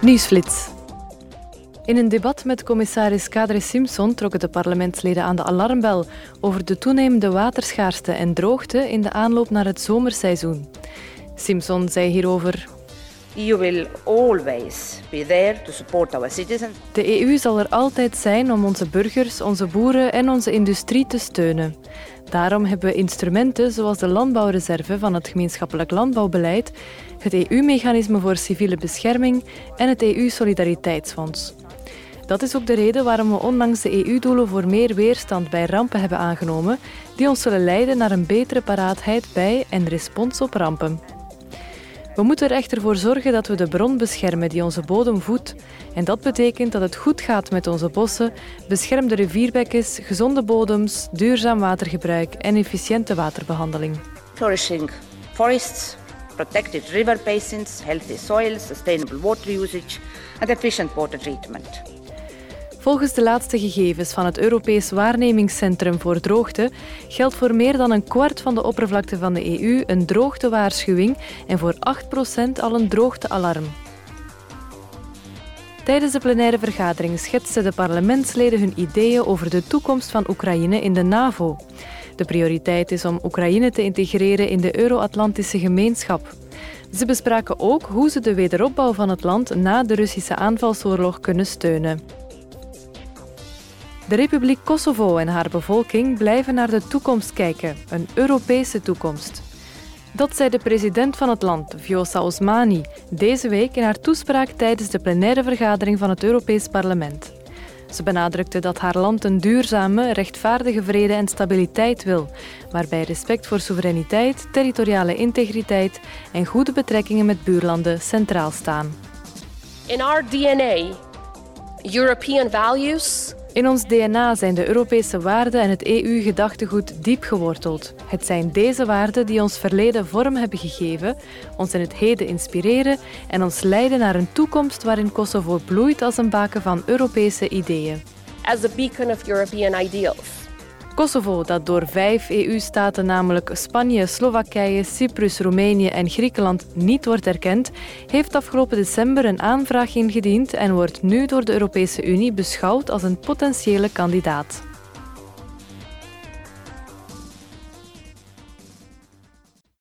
Nieuwsflits. In een debat met commissaris Kadri Simpson trokken de parlementsleden aan de alarmbel over de toenemende waterschaarste en droogte in de aanloop naar het zomerseizoen. Simpson zei hierover EU will always be there to support our citizens. De EU zal er altijd zijn om onze burgers, onze boeren en onze industrie te steunen. Daarom hebben we instrumenten zoals de landbouwreserve van het gemeenschappelijk landbouwbeleid, het EU-mechanisme voor civiele bescherming en het EU-solidariteitsfonds. Dat is ook de reden waarom we onlangs de EU-doelen voor meer weerstand bij rampen hebben aangenomen, die ons zullen leiden naar een betere paraatheid bij en respons op rampen. We moeten er echter voor zorgen dat we de bron beschermen die onze bodem voedt. En dat betekent dat het goed gaat met onze bossen, beschermde rivierbekkens, gezonde bodems, duurzaam watergebruik en efficiënte waterbehandeling. Flourishing forests, protected river basins, healthy soils, sustainable water usage and efficient water treatment. Volgens de laatste gegevens van het Europees Waarnemingscentrum voor Droogte geldt voor meer dan een kwart van de oppervlakte van de EU een droogtewaarschuwing en voor 8% al een droogtealarm. Tijdens de plenaire vergadering schetsten de parlementsleden hun ideeën over de toekomst van Oekraïne in de NAVO. De prioriteit is om Oekraïne te integreren in de Euro-Atlantische gemeenschap. Ze bespraken ook hoe ze de wederopbouw van het land na de Russische aanvalsoorlog kunnen steunen. De Republiek Kosovo en haar bevolking blijven naar de toekomst kijken, een Europese toekomst. Dat zei de president van het land, Vjosa Osmani, deze week in haar toespraak tijdens de plenaire vergadering van het Europees Parlement. Ze benadrukte dat haar land een duurzame, rechtvaardige vrede en stabiliteit wil, waarbij respect voor soevereiniteit, territoriale integriteit en goede betrekkingen met buurlanden centraal staan. In our DNA, European values in ons DNA zijn de Europese waarden en het EU-gedachtegoed diep geworteld. Het zijn deze waarden die ons verleden vorm hebben gegeven, ons in het heden inspireren en ons leiden naar een toekomst waarin Kosovo bloeit als een baken van Europese ideeën. As a beacon of European ideals. Kosovo, dat door vijf EU-staten, namelijk Spanje, Slowakije, Cyprus, Roemenië en Griekenland, niet wordt erkend, heeft afgelopen december een aanvraag ingediend en wordt nu door de Europese Unie beschouwd als een potentiële kandidaat.